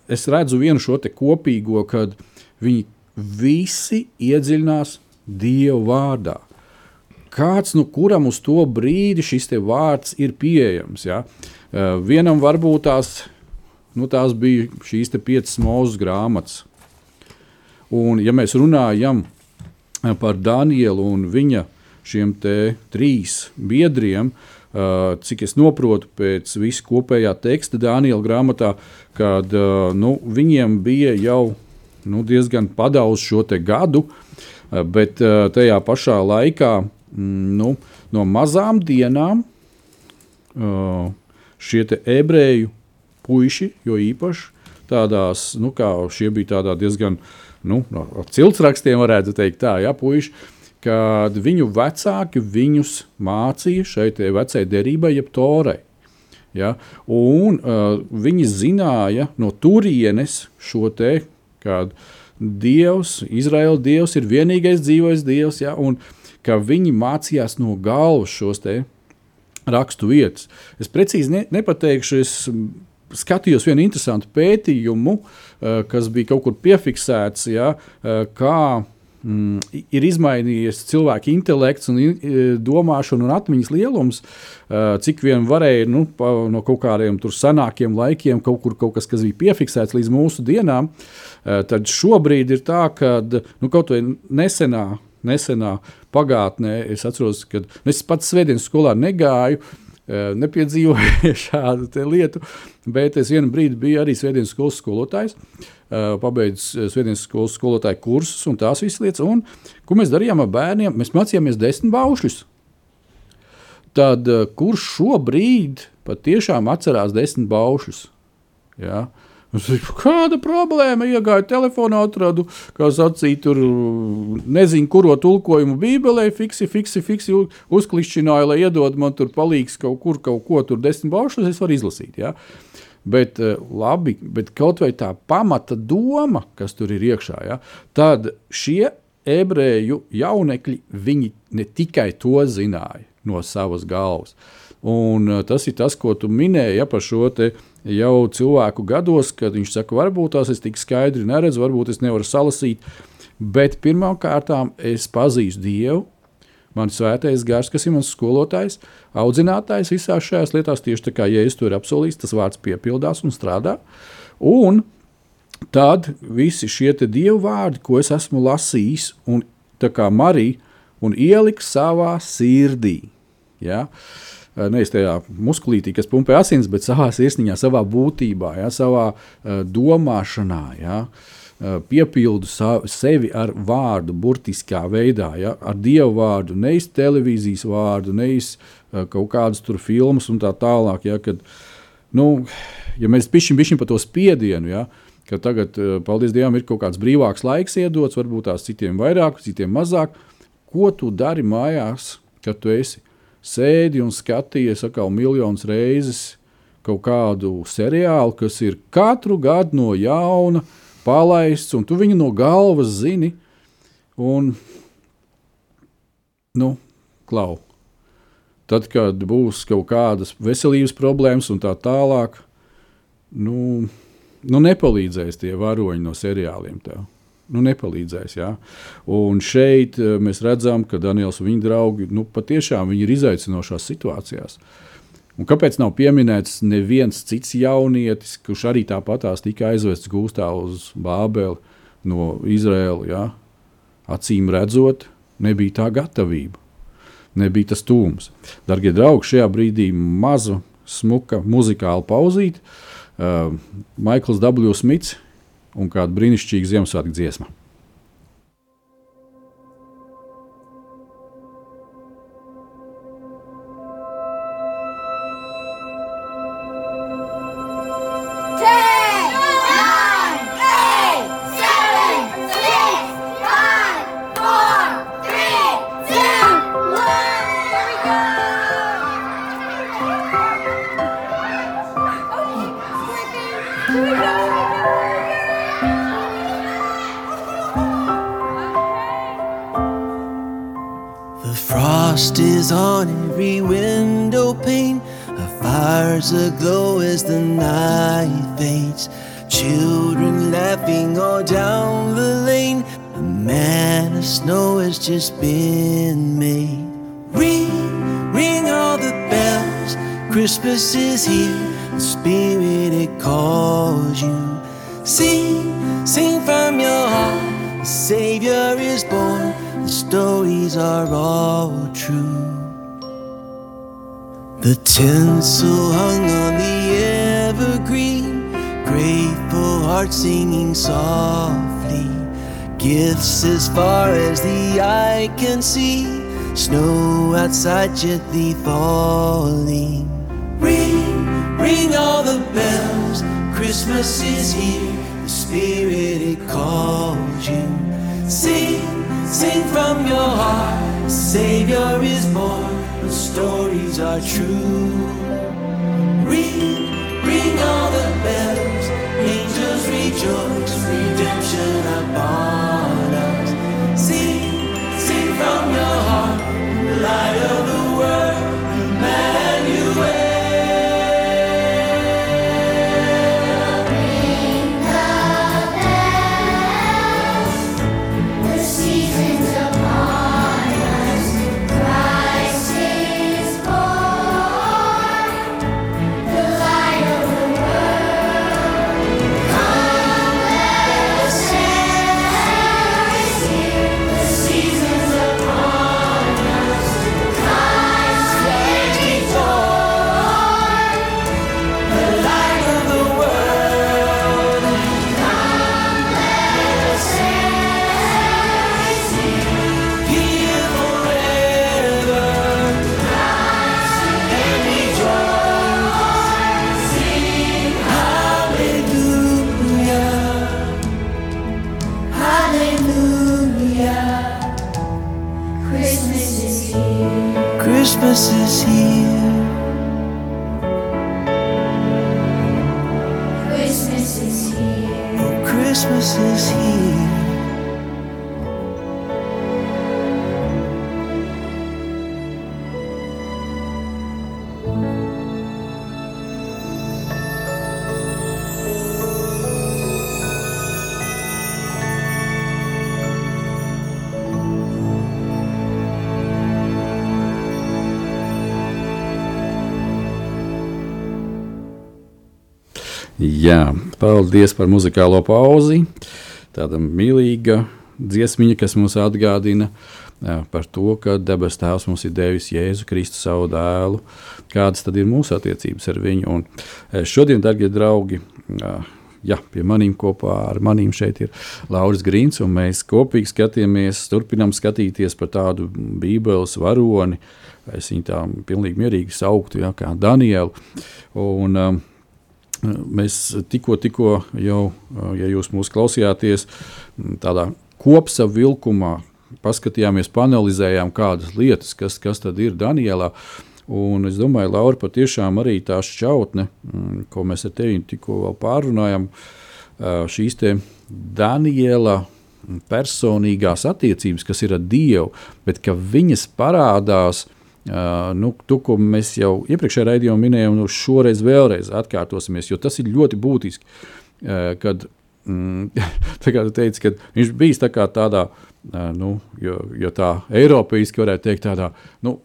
C: es redzu vienu šo kopīgo, kad viņi visi iedziļinās Dieva vārdā. Kāds no nu, kuram uz to brīdi šis vārds ir pieejams? Ja? Vienam varbūt tās, nu, tās bija šīs piecas mūzes grāmatas. Un, ja mēs runājam par par Danielu un viņa šiem trīs biedriem. Cik es saprotu, pēc visa kopējā teksta Daniela grāmatā, kad nu, viņiem bija jau nu, diezgan padaudz šo gadu, bet tajā pašā laikā mm, nu, no mazām dienām šie ebreju puiši, jo īpaši tādās, nu, kā šie bija diezgan uh, nu, no ciltsrakstiem varētu teikt tā, ja, puiši, kad viņu vecāki viņus mācīja šai vecai derībai, jeb torai. Ja? Un uh, viņi zināja no turienes šo te, kad Dievs, Izraēla Dievs ir vienīgais dzīvais Dievs, ja? un ka viņi mācījās no galvas šos te rakstu vietas. Es precīzi ne, nepateikšu, es skatījos vienu interesantu pētījumu, eh, kas bija kaut kur piefiksēts, ja, eh, kā mm, ir izmainījies cilvēka intelekts, un eh, domāšana un atmiņas lielums, cik vien varēja nu, pa, no kaut kādiem senākiem laikiem, kaut kur kaut kas, kas bija piefiksēts līdz mūsu dienām. Tad šobrīd ir tā, ka nu, kaut vai nesenā, nesenā pagātnē, es atceros, ka nu, es pats svētdienas skolā negāju nepiedzīvoju šādu lietu, bet es vienu brīdi biju arī Svētdienas skolas skolotājs. Pabeidzu Svētdienas skolas skolotāju kursus un tās visas lietas. Un, ko mēs darījām ar bērniem? Mēs mācījāmies desmit baušļus. Tad kurš šobrīd patiešām atcerās desmit baušļus? Ja? Uh, Kāda problēma? Iegāju telefonā, atradu, kā sacīja, tur nezinu, kuru tulkojumu Bībelē, fiksi, fiksi, fiksi uzklišķināju, lai iedod man tur palīgs kaut kur, kaut ko tur desmit baušļus, es varu izlasīt. Ja? Bet, eh, labi, bet kaut vai tā pamata doma, kas tur ir iekšā, ja? tad šie ebreju jaunekļi, viņi ne tikai to zināja no savas galvas. Un eh, tas ir tas, ko tu minēji ja, par šo jau cilvēku gados, kad viņš saka, varbūt tās es tik skaidri neredzu, varbūt es nevaru salasīt. Bet pirmkārt, es pazīstu Dievu, mans svētais gars, kas ir mans skolotājs, audzinātājs visās šajās lietās. Tieši tā kā Jēzus to ir apsolījis, tas vārds piepildās un strādā. Un tad visi šie dievu vārdi, ko es esmu lasījis, un tā kā Marija, un ieliku savā sirdī. Ja? Uh, nevis tajā muskulītī, kas pumpē asins, bet savā sirsniņā, savā būtībā, ja, savā uh, domāšanā. Ja, uh, piepildu sevi ar vārdu, burtiskā veidā, ja, ar dievu vārdu, nevis televīzijas vārdu, nevis kaut kādas tur filmas un tā tālāk. Ja, kad, nu, ja mēs pišķiņ, pišķiņ par to spiedienu, ja, ka tagad, paldies Dievam, ir kaut kāds brīvāks laiks iedots, varbūt tās citiem vairāk, citiem mazāk. Ko tu dari mājās, kad tu esi sēdi un skaties atkal miljonus reizes kaut kādu seriālu, kas ir katru gadu no jauna palaists, un tu viņu no galvas zini. Un, nu, klau. Tad, kad būs kaut kādas veselības problēmas un tā tālāk, nu, nu nepalīdzēs tie varoņi no seriāliem. Tev nu, nepalīdzēs. Ja? Un šeit eh, mēs redzam, ka Daniels un viņa draugi nu, patiešām ir izaicinošās situācijās. Un kāpēc nav pieminēts neviens cits jaunietis, kurš arī tāpatās tika aizvests gūstā uz Bābeli no Izraēlas? Ja? Acīm redzot, nebija tā gatavība, nebija tas tūms. Darbie draugi, šajā brīdī maza, smuka muzikāla pauzīte. Uh, Maikls W. Smits un kāda brīnišķīga Ziemassvētku dziesma.
E: Calls you. Sing, sing from your heart. The Savior is born. The stories are all true. The tinsel hung on the evergreen, grateful hearts singing softly. Gifts as far as the eye can see, snow outside gently falling. Ring, ring all the bells, Christmas is here, the Spirit it calls you. Sing, sing from your heart, the Savior is born, the stories are true. Ring, ring all the bells, angels rejoice, redemption upon us. Sing, sing from your heart, the light of the world,
F: This is
E: he?
C: Jā, paldies par muzikālo pauzi. Tāda mīlīga dziesmiņa, kas mums atgādina par to, ka debes Tēvs mums ir devis Jēzu Kristu savu dēlu. Kādas tad ir mūsu attiecības ar viņu? Un šodien, darbie draugi, jā, pie maniem kopā ar maniem šeit ir Lauris Grīns, un mēs kopīgi skatāmies, turpinām skatīties par tādu Bībeles varoni. Es viņu tā pilnīgi mierīgi sauktu, jā, kā Danielu. Un, um, Mēs tikko, tikko jau, ja jūs mūs klausījāties, tādā kopsavilkumā paskatījāmies, panelizējām kādas lietas, kas, kas tad ir Danielā. Un es domāju, Laura, patiešām arī tā šķautne, mm, ko mēs ar tevi tikko pārunājām, šīs Daniela personīgās attiecības, kas ir ar Dievu, bet ka viņas parādās Uh, nu, to, ko mēs jau iepriekšējā raidījumā minējām, nu, šoreiz vēlreiz atkārtosimies, jo tas ir ļoti būtiski. Uh, kad, mm, kā teici, kad viņš bija tā tādā, uh, nu, jo, jo tā Eiropīski varētu teikt, tādā, nu,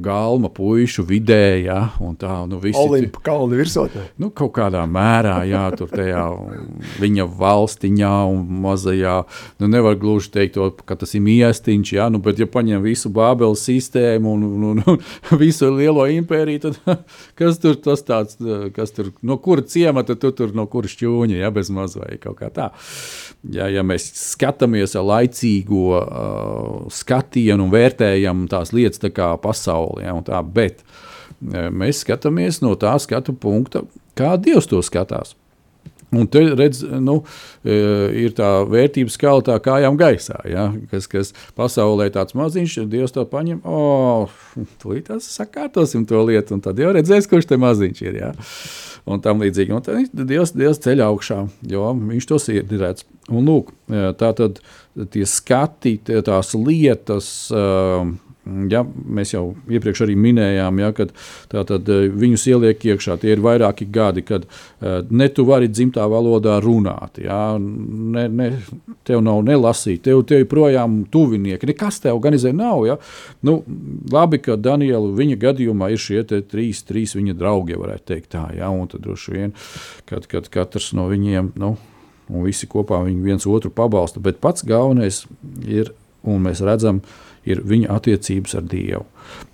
C: galma pušu vidē, ja, un tā, nu, visi.
D: Olimpa kalni virsotnē.
C: Nu, kaut kādā mērā, jā, tur tajā viņa valstiņā un mazajā, nu, nevar gluži teikt to, ka tas ir miestiņš, jā, nu, bet ja paņem visu Bābeles sistēmu un, un, un, un visu lielo impēriju, tad kas tur tas tāds, kas tur, no kura ciemata tu tur, no kura šķūņa, jā, bez maz vai kaut kā tā. Ja, ja mēs skatāmies ar laicīgo uh, skatienu un vērtējam tās lietas tā kā pasaulē, ja, tā, bet uh, mēs skatāmies no tā skatu punkta, kā Dievs to skatās. Un te redz, nu, ir tā vērtības skala tā kājām gaisā, ja, kas, kas pasaulē tāds maziņš, Dievs to paņem, o, tas sakārtosim to lietu, un tad jau redzēs, kurš te maziņš ir, ja, un tam līdzīgi. Un tad Dievs, Dievs ceļ augšā, jo viņš to sirdi redz. Un lūk, tā tad tie skati, tās lietas, Ja, mēs jau iepriekš arī minējām, ja, ka tātad, eh, viņus ieliek iekšā. Tie ir vairāki gadi, kad uh, ne tu vari dzimtā valodā runāt. Ja, ne, ne, tev nav nelasīt, tev, tev joprojām tuvinieki. Nekas tev organizē nav. Ja. Nu, labi, ka Daniela viņa gadījumā ir šie trīs, trīs viņa draugi, varētu teikt tā. Ja, un tad droši vien, kad, kad katrs no viņiem. Nu, Un visi kopā viņi viens otru pabalsta. Bet pats galvenais ir, un mēs redzam, ir viņa attiecības ar Dievu.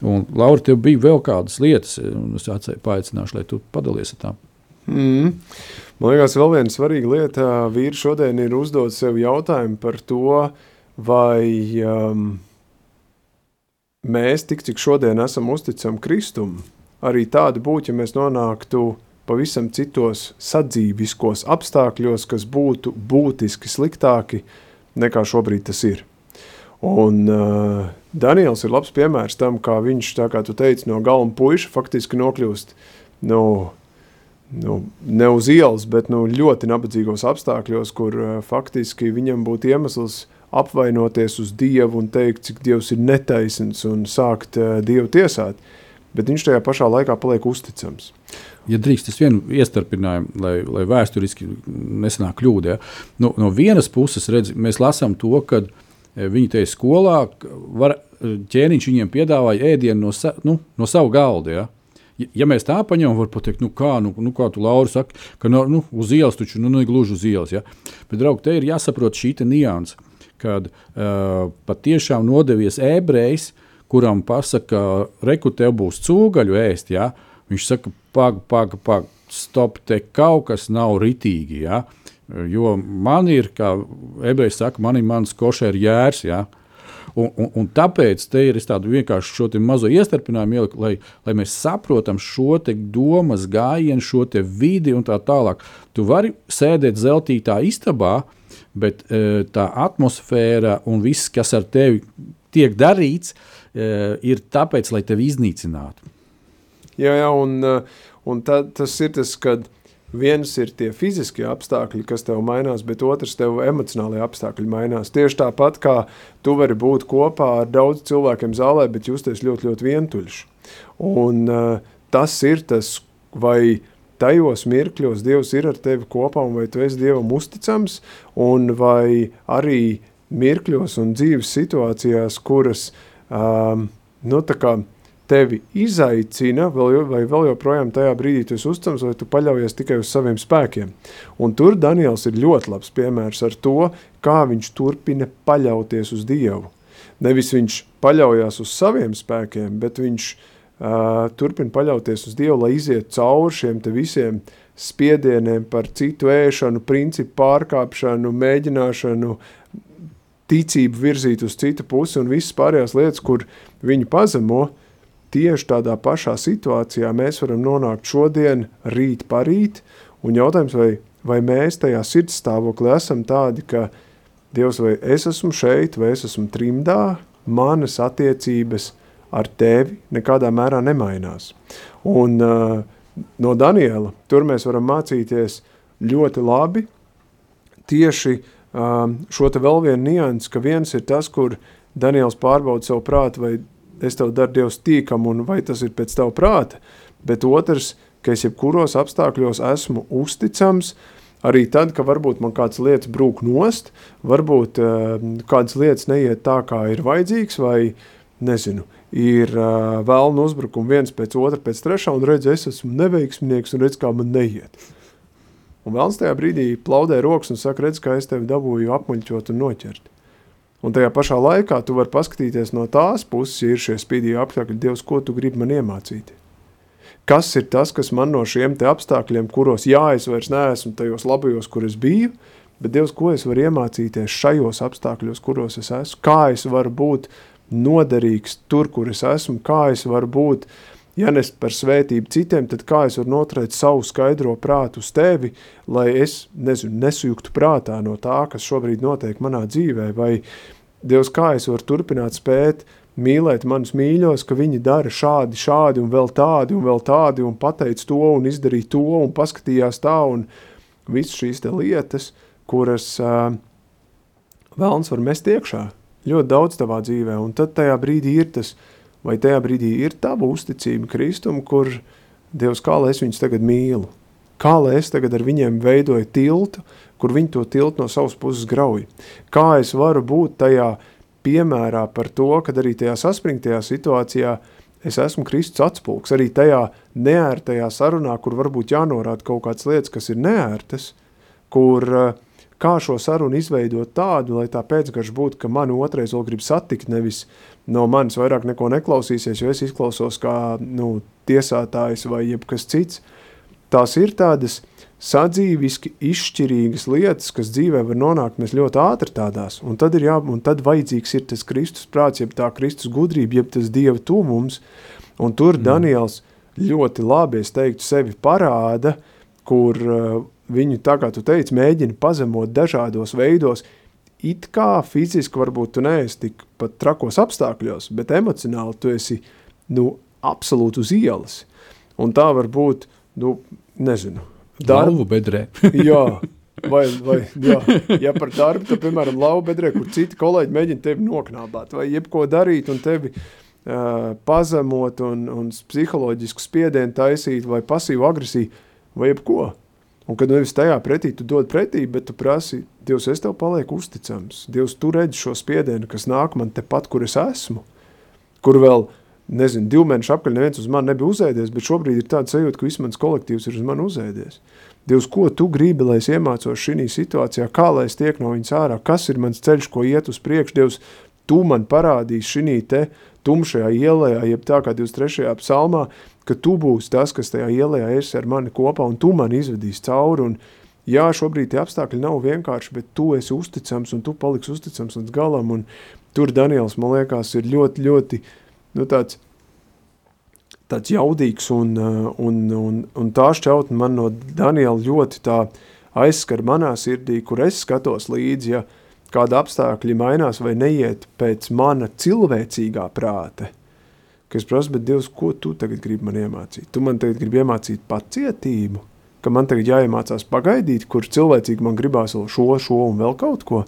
C: Un, Laura, tev bija vēl kādas lietas, un es atsēju, paaicināšu, lai tu padalies ar tām.
D: Mm. Man liekas, vēl viena svarīga lieta. Vīri šodien ir uzdot sev jautājumu par to, vai um, mēs tik cik šodien esam uzticami Kristum, arī tādi būtu, ja mēs nonāktu pavisam citos sadzīviskos apstākļos, kas būtu būtiski sliktāki nekā šobrīd tas ir. Un uh, Daniels ir labs piemērs tam, kā viņš, tā kā tu teici, no galma puiša faktiski nokļūst no, nu, ne uz ielas, bet nu, ļoti nabadzīgos apstākļos, kur uh, faktiski viņam būtu iemesls apvainoties uz Dievu un teikt, cik Dievs ir netaisns un sākt uh, Dievu tiesāt. Bet viņš tajā pašā laikā paliek uzticams.
C: Ja drīkst, es vienu iestarpinājumu, lai, lai vēsturiski nesanāk kļūda. Ja? Nu, no vienas puses, redz, mēs lasām to, ka e, viņi te skolā, var, e, ķēniņš viņiem piedāvāja ēdienu no, sa, nu, no savu galda. Ja? Ja, mēs tā paņemam, var pateikt, nu kā, nu, nu kā tu, Laura, saki, ka nu, nu, uz ielas taču nu, ne gluži uz ielas. Ja? Bet, draugi, te ir jāsaprot šī nianse, kad uh, patiešām nodevies ebrejs, kuram pasaka, reku tev būs cūgaļu ēst, ja? viņš saka, pag, pag, pag, stop, te kaut kas nav ritīgi, ja? Jo man ir, kā ebrejs saka, man ir mans košēr jērs, ja? Un, un, un tāpēc te ir tādu vienkārši šo mazo iestarpinājumu ielikt, lai, lai mēs saprotam šo domas gājienu, šo vidi un tā tālāk. Tu vari sēdēt zeltītā istabā, bet e, tā atmosfēra un viss, kas ar tevi tiek darīts, e, ir tāpēc, lai tevi iznīcinātu.
D: Jā, jā un, uh, un tā, tas ir tas, kad viens ir tie fiziskie apstākļi, kas tev mainās, bet otrs tev emocionālie apstākļi mainās. Tieši tāpat kā tu vari būt kopā ar daudz cilvēkiem zālē, bet justies ļoti, ļoti vientuļš. Un uh, tas ir tas, vai tajos mirkļos Dievs ir ar tevi kopā un vai tu esi Dievam uzticams un vai arī mirkļos un dzīves situācijās, kuras um, nu, tā kā tevi izaicina, vēl, vai vēl joprojām tajā brīdī tu esi uzticams, vai tu paļaujies tikai uz saviem spēkiem. Un tur Daniels ir ļoti labs piemērs ar to, kā viņš turpina paļauties uz Dievu. Nevis viņš paļaujas uz saviem spēkiem, bet viņš uh, turpina paļauties uz Dievu, lai iziet cauri šiem visiem spiedieniem par citu ēšanu, principu pārkāpšanu, mēģināšanu, ticību virzīt uz citu pusi un visas pārējās lietas, kur viņu pazemo, tieši tādā pašā situācijā mēs varam nonākt šodien, rīt, parīt, un jautājums, vai, vai mēs tajā sirds stāvoklī esam tādi, ka Dievs, vai es esmu šeit, vai es esmu trimdā, manas attiecības ar tevi nekādā mērā nemainās. Un uh, no Daniela tur mēs varam mācīties ļoti labi tieši um, šo te vēl vienu niansu, ka viens ir tas, kur Daniels pārbauda savu prātu, vai es tev daru Dievs tīkam un vai tas ir pēc tava prāta, bet otrs, ka es jebkuros apstākļos esmu uzticams, arī tad, ka varbūt man kādas lietas brūk nost, varbūt uh, kādas lietas neiet tā, kā ir vajadzīgs, vai nezinu, ir uh, vēlnu uzbrukumi viens pēc otra, pēc trešā, un redz, es esmu neveiksminieks, un redz, kā man neiet. Un vēlns tajā brīdī plaudē rokas un saka, redz, kā es tevi dabūju apmuļķot un noķert. Un tajā pašā laikā tu vari paskatīties no tās puses, ja ir šie spīdīgi apstākļi, Dievs, ko tu gribi man iemācīt. Kas ir tas, kas man no šiem te apstākļiem, kuros jā, es vairs neesmu tajos labajos, kur es biju, bet Dievs, ko es varu iemācīties šajos apstākļos, kuros es esmu, kā es varu būt noderīgs tur, kur es esmu, kā es varu būt, ja nes par svētību citiem, tad kā es varu noturēt savu skaidro prātu uz tevi, lai es, nezinu, nesujuktu prātā no tā, kas šobrīd notiek manā dzīvē, vai Dievs, kā es varu turpināt spēt mīlēt manus mīļos, ka viņi dara šādi, šādi un vēl tādi un vēl tādi un pateic to un izdarīja to un paskatījās tā un visas šīs te lietas, kuras uh, vēlns var mest iekšā ļoti daudz tavā dzīvē, un tad tajā brīdī ir tas, vai tajā brīdī ir tava uzticība Kristum, kur Dievs, kā lai es viņus tagad mīlu, kā lai es tagad ar viņiem veidoju tiltu, kur viņi to tiltu no savas puses grauj. Kā es varu būt tajā piemērā par to, kad arī tajā saspringtajā situācijā es esmu Kristus atspulks, arī tajā neērtajā sarunā, kur varbūt jānorāda kaut kādas lietas, kas ir neērtas, kur uh, kā šo sarunu izveidot tādu, lai tā pēcgarš būtu, ka mani otrais vēl grib satikt, nevis no manis vairāk neko neklausīsies, jo es izklausos kā nu, tiesātājs vai jebkas cits. Tās ir tādas sadzīviski izšķirīgas lietas, kas dzīvē var nonākt mēs ļoti ātri tādās, un tad, ir jā, un tad vajadzīgs ir tas Kristus prāts, jeb tā Kristus gudrība, jeb tas Dieva tūmums, un tur mm. Daniels ļoti labi, es teiktu, sevi parāda, kur uh, viņu, tā kā tu teici, mēģina pazemot dažādos veidos, it kā fiziski varbūt tu neesi tik pat trakos apstākļos, bet emocionāli tu esi, nu, absolūti uz ielas. Un tā var būt, nu, nezinu,
C: Darbu bedrē.
D: jā, vai, vai jā, ja par darbu, tad, piemēram, lauva bedrē, kur citi kolēģi mēģina tevi noknābāt, vai jebko darīt un tevi uh, pazemot un, un psiholoģisku spiedienu taisīt, vai pasīvu agresiju, vai jebko. Un kad nevis tajā pretī tu dod pretī, bet tu prasi, Dievs, es tev palieku uzticams. Dievs, tu redzi šo spiedienu, kas nāk man tepat, kur es esmu. Kur vēl, nezinu, divu mēnešu apkaļ neviens uz mani nebija uzēdies, bet šobrīd ir tāda sajūta, ka viss mans kolektīvs ir uz mani uzēdies. Dievs, ko tu gribi, lai es iemācos šī situācijā, kā lai es tiek no viņas ārā, kas ir mans ceļš, ko iet uz priekšu, Dievs, tu man parādīsi šī te tumšajā ielējā, jeb tā kā 23. psalmā, ka tu būsi tas, kas tajā ielējā esi ar mani kopā, un tu man izvedīsi cauri, un jā, šobrīd tie apstākļi nav vienkārši, bet tu esi uzticams, un tu paliksi uzticams līdz galam, un tur Daniels, man liekas, ir ļoti, ļoti, nu tāds, tāds jaudīgs, un, un, un, un tā šķautne man no Daniela ļoti tā aizskar manā sirdī, kur es skatos līdzi, ja kāda apstākļi mainās vai neiet pēc mana cilvēcīgā prāta, ka es prasu, bet Dievs, ko tu tagad gribi man iemācīt? Tu man tagad gribi iemācīt pacietību, ka man tagad jāiemācās pagaidīt, kur cilvēcīgi man gribās vēl šo, šo un vēl kaut ko.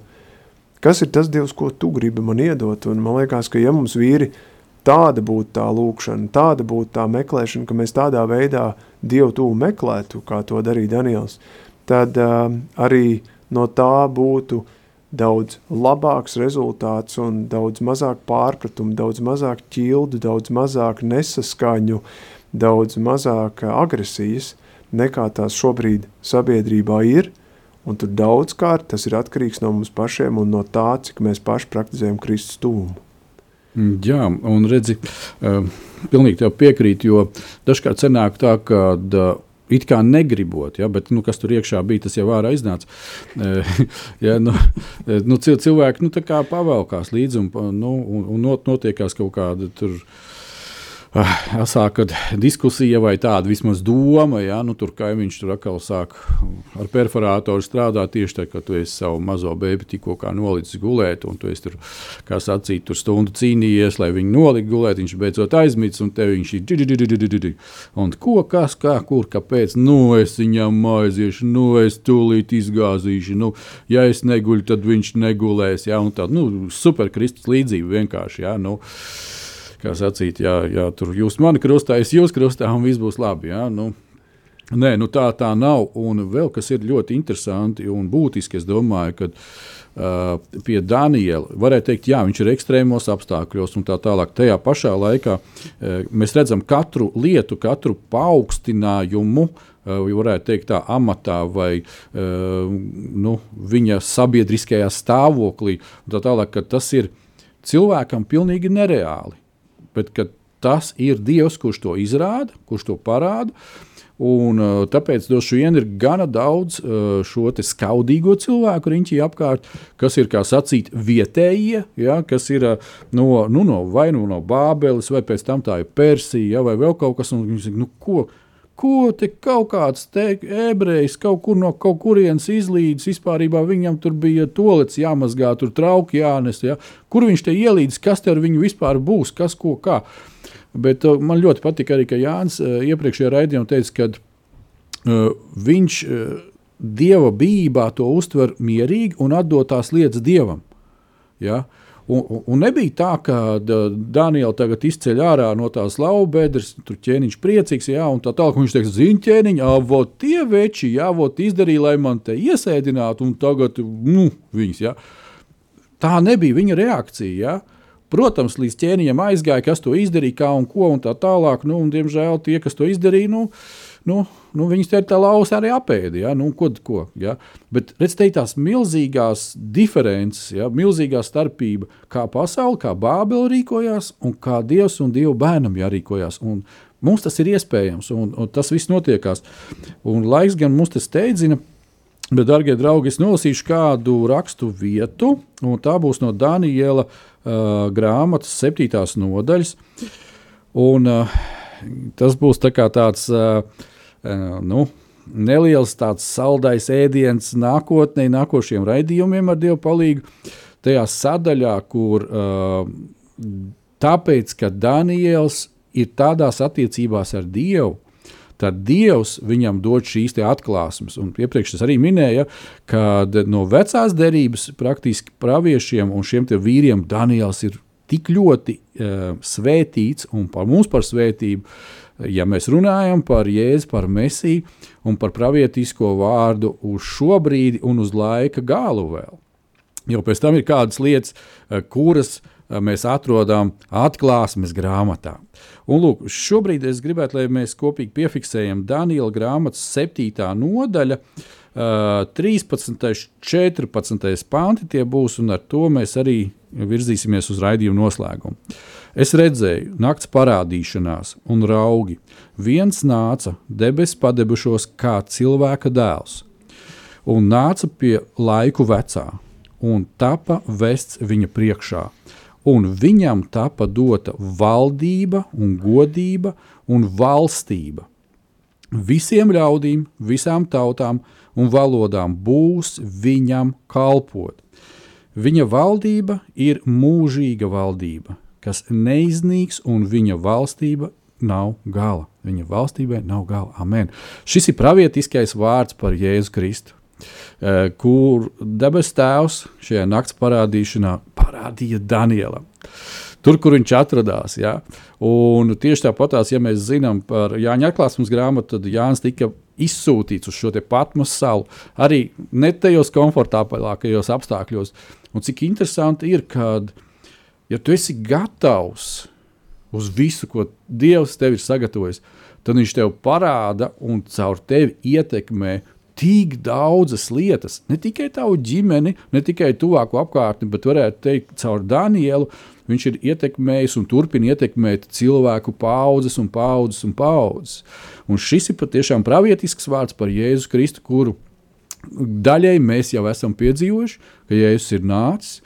D: Kas ir tas Dievs, ko tu gribi man iedot? Un man liekas, ka ja mums vīri tāda būtu tā lūkšana, tāda būtu tā meklēšana, ka mēs tādā veidā Dievu tūlu meklētu, kā to darīja Daniels, tad uh, arī no tā būtu daudz labāks rezultāts un daudz mazāk pārpratumu, daudz mazāk ķildu, daudz mazāk nesaskaņu, daudz mazāk agresijas, nekā tās šobrīd sabiedrībā ir, un tur daudzkārt tas ir atkarīgs no mums pašiem un no tā, cik mēs paši praktizējam Kristus tūmu.
C: Jā, un redzi, uh, pilnīgi tev piekrīt, jo dažkārt sanāk tā, ka uh, It kā negribot, ja, bet nu, kas tur iekšā bija, tas jau ārā iznāca. ja, nu, nu, cilvēki nu, pavēlkās līdzi un, nu, un, un notiekās kaut kāda tur sāka diskusija vai tāda vismaz doma, ja, nu, tur kaimiņš tur atkal sāk ar perforātoru strādāt tieši tā, ka tu esi savu mazo bēbi tikko nolicis gulēt, un tu esi tur, kā sacīt, tur stundu cīnījies, lai viņu nolikt gulēt, viņš beidzot aizmits, un tev viņš ir un ko, kas, kā, kur, kāpēc, nu, es viņam aiziešu, nu, es tūlīt izgāzīšu, nu, ja es neguļu, tad viņš negulēs, ja, un tā, nu, super Kristus līdzība vienkārši, ja, nu, kā sacīt, jā, jā, tur jūs mani krustā, es jūs krustā, un viss būs labi. Jā, nu. Nē, nu tā tā nav. Un vēl kas ir ļoti interesanti un būtiski, es domāju, ka uh, pie Daniela varētu teikt, jā, viņš ir ekstrēmos apstākļos un tā tālāk. Tajā pašā laikā uh, mēs redzam katru lietu, katru paaugstinājumu. Uh, varētu teikt, tā amatā vai uh, nu, viņa sabiedriskajā stāvoklī. Tā tālāk, tas ir cilvēkam pilnīgi nereāli bet tas ir Dievs, kurš to izrāda, kurš to parāda. Un, uh, tāpēc droši vien ir gana daudz uh, šo skaudīgo cilvēku riņķī apkārt, kas ir, kā sacīt, vietējie, ja, kas ir uh, no, nu, no, vai nu no Bābeles, vai pēc tam tā ir Persija, ja, vai vēl kaut kas. Saka, nu, ko, ko te kaut kāds ebrejs kaut kur no kaut kurienes izlīdis. Vispār viņam tur bija tolets jāmazgā, tur trauki jānes. Ja? Kur viņš te ielīdis, kas te ar viņu vispār būs, kas ko kā. Bet uh, man ļoti patika arī, ka Jānis uh, iepriekšējā raidījumā teica, ka uh, viņš uh, dieva bijībā to uztver mierīgi un atdot tās lietas dievam. Ja? Un, un, un nebija tā, ka Daniela tagad izceļ ārā no tās laubedres, tur ķēniņš priecīgs, jā, un tā tālāk viņš teiks, zini, ķēniņ, avot tie veči, jā, avot izdarīja, lai man te iesēdinātu, un tagad, nu, viņas, jā. Tā nebija viņa reakcija, jā. Protams, līdz ķēniņam aizgāja, kas to izdarīja, kā un ko, un tā tālāk, nu, un diemžēl tie, kas to izdarīja, nu, nu, nu, viņas te tā lausa arī apēdi. Ja? Nu, ko, ko, ja? Bet redziet, ir tās milzīgās diferences, ja? milzīgā starpība, kā pasaule, kā Bābele rīkojās un kā Dievs un Dieva bērnam jārīkojās. Un mums tas ir iespējams, un, un tas viss notiekās. Un laiks gan mums tas steidzina. Bet, darbie draugi, es nolasīšu kādu rakstu vietu, un tā būs no Daniela uh, grāmatas, 7. nodaļas. Un, uh, tas būs tā tāds uh, nu, neliels tāds saldais ēdiens nākotnē, nākošiem raidījumiem ar Dievu palīdzību. Tajā sadaļā, kur tāpēc, ka Daniels ir tādās attiecībās ar Dievu, tad Dievs viņam dod šīs atklāsmes. Un iepriekš es arī minēju, ka no vecās derības praktiski praviešiem un šiem vīriem Daniels ir tik ļoti uh, svētīts un par mums par svētību, ja mēs runājam par Jēzu, par Mesiju un par pravietisko vārdu uz šo brīdi un uz laika galu vēl. Jo pēc tam ir kādas lietas, kuras mēs atrodam atklāsmes grāmatā. Un, lūk, šobrīd es gribētu, lai mēs kopīgi piefiksējam Daniela grāmatas 7. nodaļa, 13. 14. panti tie būs, un ar to mēs arī virzīsimies uz raidījumu noslēgumu. Es redzēju, nakts parādīšanās un raugi. Viens nāca debesu padebušos kā cilvēka dēls, un nāca pie laiku vecā, un tapa vests viņa priekšā. Un viņam tapa dota valdība, un godība un valstība. Visiem ļaudīm, visām tautām un valodām būs viņam kalpot. Viņa valdība ir mūžīga valdība, kas neiznīks, un viņa valstība nav gala. Viņa valstībai nav gala. Amen. Šis ir pravietiskais vārds par Jēzu Kristu. Uh, kur debes tēvs šajā naktas parādīšanā parādīja Danielam. Tur, kur viņš atradās. Ja? Un tieši tāpatās, ja mēs zinām par Jāņa atklāsmes grāmatu, tad Jānis tika izsūtīts uz šo patmas salu arī ne tajos komfortablākajos apstākļos. Un cik interesanti ir, kad ja tu esi gatavs uz visu, ko Dievs tev ir sagatavojis, tad Viņš tev parāda un caur tevi ietekmē tik daudzas lietas, ne tikai tavu ģimeni, ne tikai tuvāko apkārtni, bet varētu teikt, caur Danielu viņš ir ietekmējis un turpina ietekmēt cilvēku paudzes un paudzes un paudzes. Un šis ir patiešām pravietisks vārds par Jēzu Kristu, kuru daļai mēs jau esam piedzīvojuši, ka Jēzus ir nācis.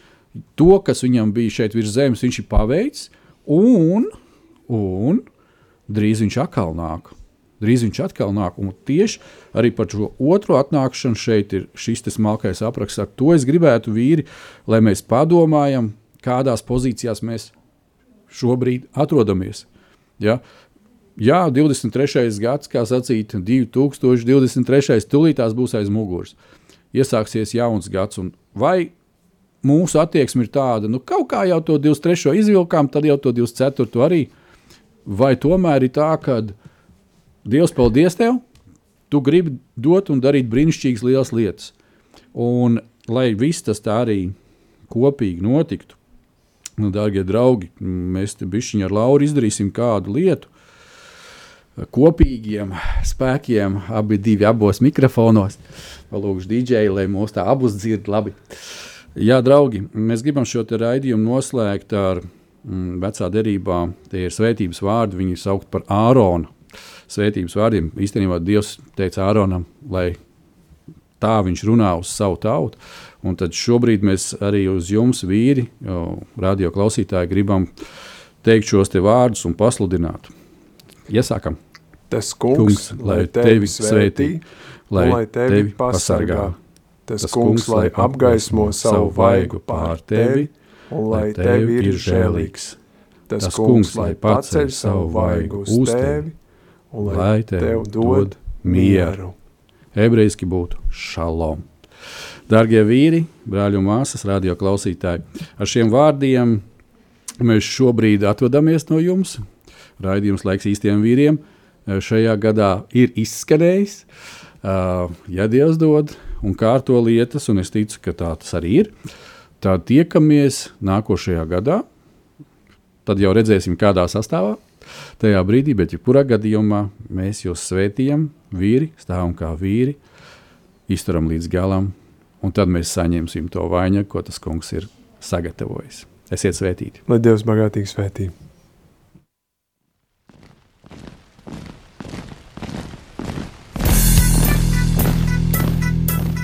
C: To, kas viņam bija šeit virs zemes, viņš ir paveicis, un, un drīz viņš atkal nāk. Drīz viņš atkal nāk, un tieši arī par šo otro atnākšanu šeit ir šis smalkais apraksts. To es gribētu vīri, lai mēs padomājam, kādās pozīcijās mēs šobrīd atrodamies. Ja? Jā, 23. gads, kā sacīt, 2023. tūlītās būs aiz muguras. Iesāksies jauns gads, un vai mūsu attieksme ir tāda, nu kaut kā jau to 23. izvilkām, tad jau to 24. arī, vai tomēr ir tā, ka Dievs paldies tev, tu gribi dot un darīt brīnišķīgas lielas lietas. Un lai viss tas tā arī kopīgi notiktu, Nu, dārgie draugi, mēs te bišķiņi ar Lauru izdarīsim kādu lietu. Kopīgiem spēkiem, abi divi abos mikrofonos. Lūkšu dīdžeju, lai mūs tā abus dzird labi. Jā, draugi, mēs gribam šo raidījumu noslēgt ar mm, vecā derībā. Tie ir svētības vārdi, viņi sauc par Āronu. Svētības vārdiem īstenībā Dievs teica Āronam, lai tā viņš runā uz savu tautu. Un tad šobrīd mēs arī uz jums, vīri, radio klausītāji, gribam teikt šos te vārdus un pasludināt. Iesākam.
D: Tas kungs, kungs lai tevi svētī, lai, lai tevi pasargā. Tas kungs, lai apgaismo savu vaigu pār tevi, un lai tevi ir žēlīgs. Tas kungs, lai paceļ savu vaigu uz tevi, un lai tev dod mieru.
C: Ebrejiski būtu šalom. Darbie vīri, brāļi un māsas, radio klausītāji, ar šiem vārdiem mēs šobrīd atvadāmies no jums. Raidījums laiks īstiem vīriem šajā gadā ir izskanējis. Ja Dievs dod un kārto lietas, un es ticu, ka tā tas arī ir, tad tiekamies nākošajā gadā. Tad jau redzēsim, kādā sastāvā. Tajā brīdī, bet jebkurā gadījumā mēs jūs svētījam, vīri, stāvam kā vīri, izturam līdz galam, un tad mēs saņemsim to vainagu, ko tas kungs ir sagatavojis. Esiet svētīti!
D: Lai Dievs bagātīgi svētī.